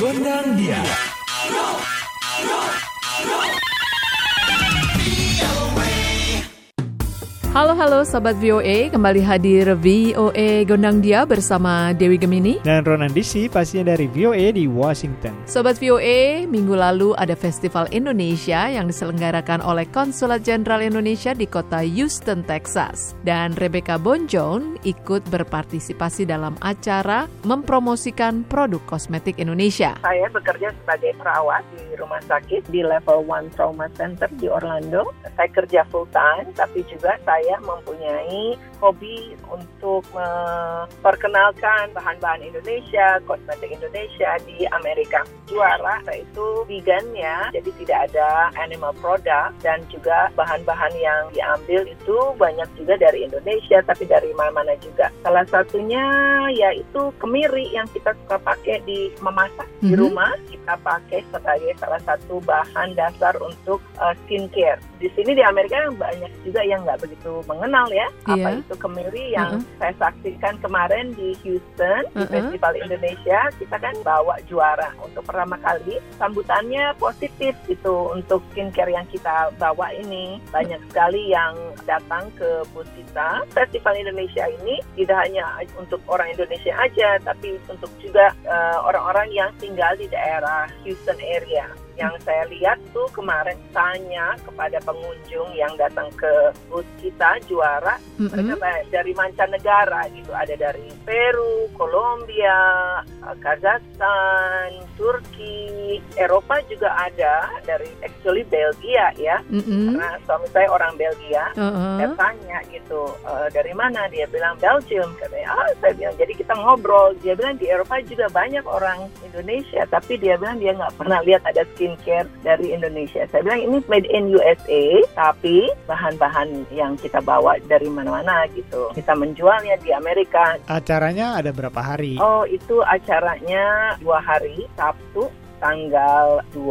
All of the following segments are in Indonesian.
Gondang dia. Halo halo Sobat VOA, kembali hadir VOA Gondang Dia bersama Dewi Gemini. Dan Ronan DC pastinya dari VOA di Washington. Sobat VOA, minggu lalu ada Festival Indonesia yang diselenggarakan oleh Konsulat Jenderal Indonesia di kota Houston, Texas. Dan Rebecca Bonjon ikut berpartisipasi dalam acara mempromosikan produk kosmetik Indonesia. Saya bekerja sebagai perawat di rumah sakit di level 1 Trauma Center di Orlando. Saya kerja full time, tapi juga saya saya mempunyai hobi untuk memperkenalkan bahan-bahan Indonesia, kosmetik Indonesia di Amerika. Juara itu vegan ya, jadi tidak ada animal product dan juga bahan-bahan yang diambil itu banyak juga dari Indonesia, tapi dari mana-mana juga. Salah satunya yaitu kemiri yang kita suka pakai di memasak. Di mhm. rumah. Kita pakai sebagai salah satu bahan dasar untuk uh, skincare. Di sini di Amerika banyak juga yang nggak begitu mengenal ya yeah. apa itu kemiri yang uh -uh. saya saksikan kemarin di Houston uh -uh. di Festival Indonesia kita kan bawa juara untuk pertama kali sambutannya positif itu untuk skincare yang kita bawa ini banyak sekali yang datang ke booth kita Festival Indonesia ini tidak hanya untuk orang Indonesia aja tapi untuk juga eh, orang-orang uh, yang tinggal di daerah Houston area yang saya lihat tuh kemarin tanya kepada pengunjung yang datang ke booth kita juara mm-hmm. mereka dari mancanegara gitu ada dari Peru, Kolombia, Kazakhstan, Turki, Eropa juga ada dari actually Belgia ya mm-hmm. karena suami saya orang Belgia uh-huh. saya tanya gitu e, dari mana dia bilang Belgium katanya ah saya bilang jadi kita ngobrol dia bilang di Eropa juga banyak orang Indonesia tapi dia bilang dia nggak pernah lihat ada skin skincare dari Indonesia. Saya bilang ini made in USA, tapi bahan-bahan yang kita bawa dari mana-mana gitu. Kita menjualnya di Amerika. Acaranya ada berapa hari? Oh, itu acaranya dua hari, Sabtu tanggal 2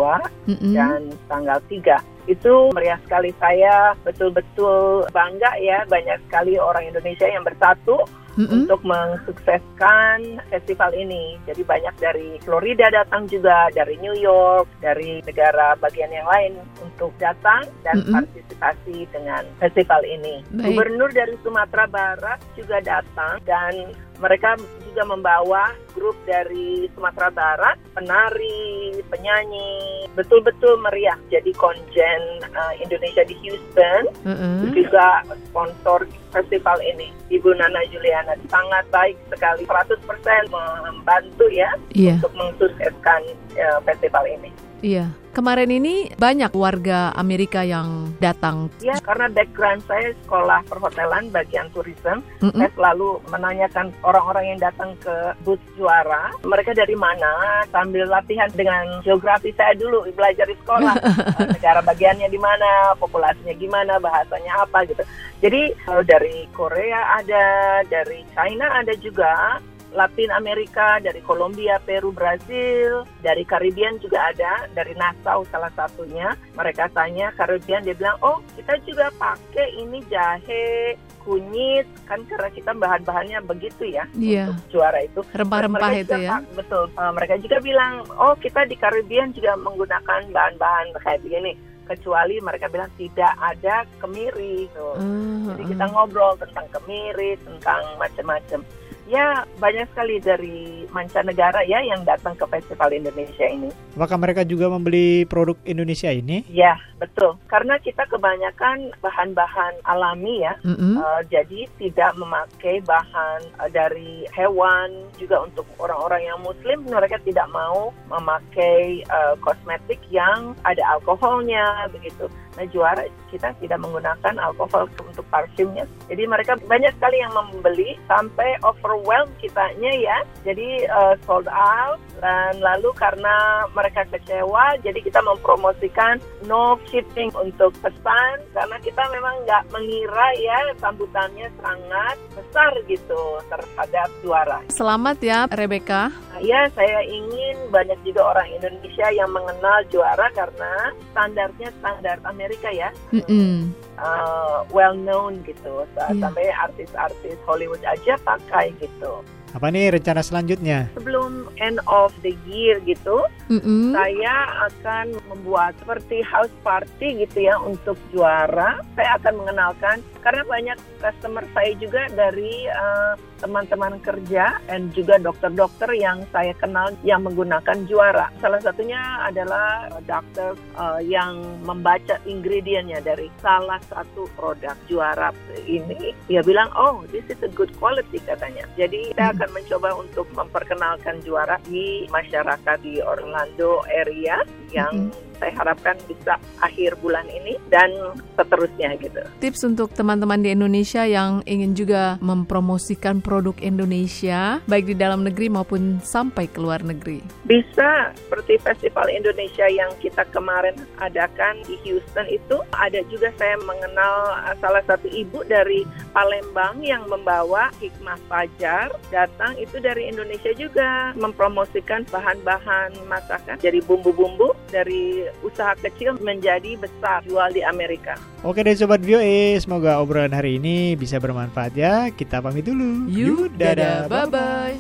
mm -hmm. dan tanggal 3 itu meriah sekali. Saya betul-betul bangga ya banyak sekali orang Indonesia yang bersatu mm-hmm. untuk mensukseskan festival ini. Jadi banyak dari Florida datang juga, dari New York, dari negara bagian yang lain untuk datang dan mm-hmm. partisipasi dengan festival ini. Baik. Gubernur dari Sumatera Barat juga datang dan mereka juga membawa grup dari Sumatera Barat, penari, penyanyi, betul-betul meriah. Jadi konjen uh, Indonesia di Houston mm-hmm. juga sponsor festival ini. Ibu Nana Juliana sangat baik sekali, 100% membantu ya yeah. untuk mensukseskan uh, festival ini. Iya. Kemarin ini banyak warga Amerika yang datang. Ya, karena background saya sekolah perhotelan bagian tourism, mm -mm. saya selalu menanyakan orang-orang yang datang ke booth juara, mereka dari mana, sambil latihan dengan geografi saya dulu belajar di sekolah, eh, negara bagiannya di mana, populasinya gimana, bahasanya apa gitu. Jadi dari Korea ada, dari China ada juga, Latin Amerika, dari Kolombia, Peru, Brazil, dari Karibian juga ada, dari Nassau salah satunya. Mereka tanya Karibian, dia bilang, oh kita juga pakai ini jahe, kunyit, kan karena kita bahan-bahannya begitu ya yeah. untuk juara itu. Rempah-rempah itu ya. betul. Uh, mereka juga bilang, oh kita di Karibian juga menggunakan bahan-bahan kayak begini kecuali mereka bilang tidak ada kemiri gitu. Uh, Jadi kita ngobrol tentang kemiri, tentang macam-macam ya banyak sekali dari mancanegara ya yang datang ke festival Indonesia ini. Apakah mereka juga membeli produk Indonesia ini? Ya betul, karena kita kebanyakan bahan-bahan alami ya, mm -hmm. uh, jadi tidak memakai bahan uh, dari hewan. Juga untuk orang-orang yang Muslim mereka tidak mau memakai uh, kosmetik yang ada alkoholnya begitu. Nah juara kita tidak menggunakan alkohol untuk parfumnya. Jadi mereka banyak sekali yang membeli sampai over overwhelmed kitanya ya. Jadi uh, sold out dan lalu karena mereka kecewa jadi kita mempromosikan no shipping untuk pesan karena kita memang nggak mengira ya sambutannya sangat besar gitu terhadap juara. Selamat ya Rebecca. Nah, ya saya ingin banyak juga orang Indonesia yang mengenal juara karena standarnya standar Amerika ya. Mm -mm. Uh, well known gitu yeah. sampai artis-artis Hollywood aja pakai gitu. Apa nih rencana selanjutnya? Sebelum end of the year gitu, Mm-mm. saya akan membuat seperti house party gitu ya untuk juara. Saya akan mengenalkan karena banyak customer saya juga dari eh, teman-teman kerja dan juga dokter-dokter yang saya kenal yang menggunakan juara. Salah satunya adalah dokter eh, yang membaca ingredientnya dari salah satu produk juara ini. Dia bilang, oh this is a good quality katanya. Jadi saya akan mencoba untuk memperkenalkan juara di masyarakat di Orlando area yang saya harapkan bisa akhir bulan ini dan seterusnya gitu. Tips untuk teman-teman di Indonesia yang ingin juga mempromosikan produk Indonesia, baik di dalam negeri maupun sampai ke luar negeri. Bisa seperti Festival Indonesia yang kita kemarin adakan di Houston itu ada juga saya mengenal uh, salah satu ibu dari Palembang yang membawa hikmah fajar datang itu dari Indonesia juga mempromosikan bahan-bahan masakan jadi bumbu-bumbu dari usaha kecil menjadi besar jual di Amerika. Oke deh Sobat VOA, semoga obrolan hari ini bisa bermanfaat ya. Kita pamit dulu. Yuk, dadah, bye-bye.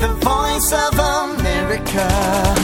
The voice of America.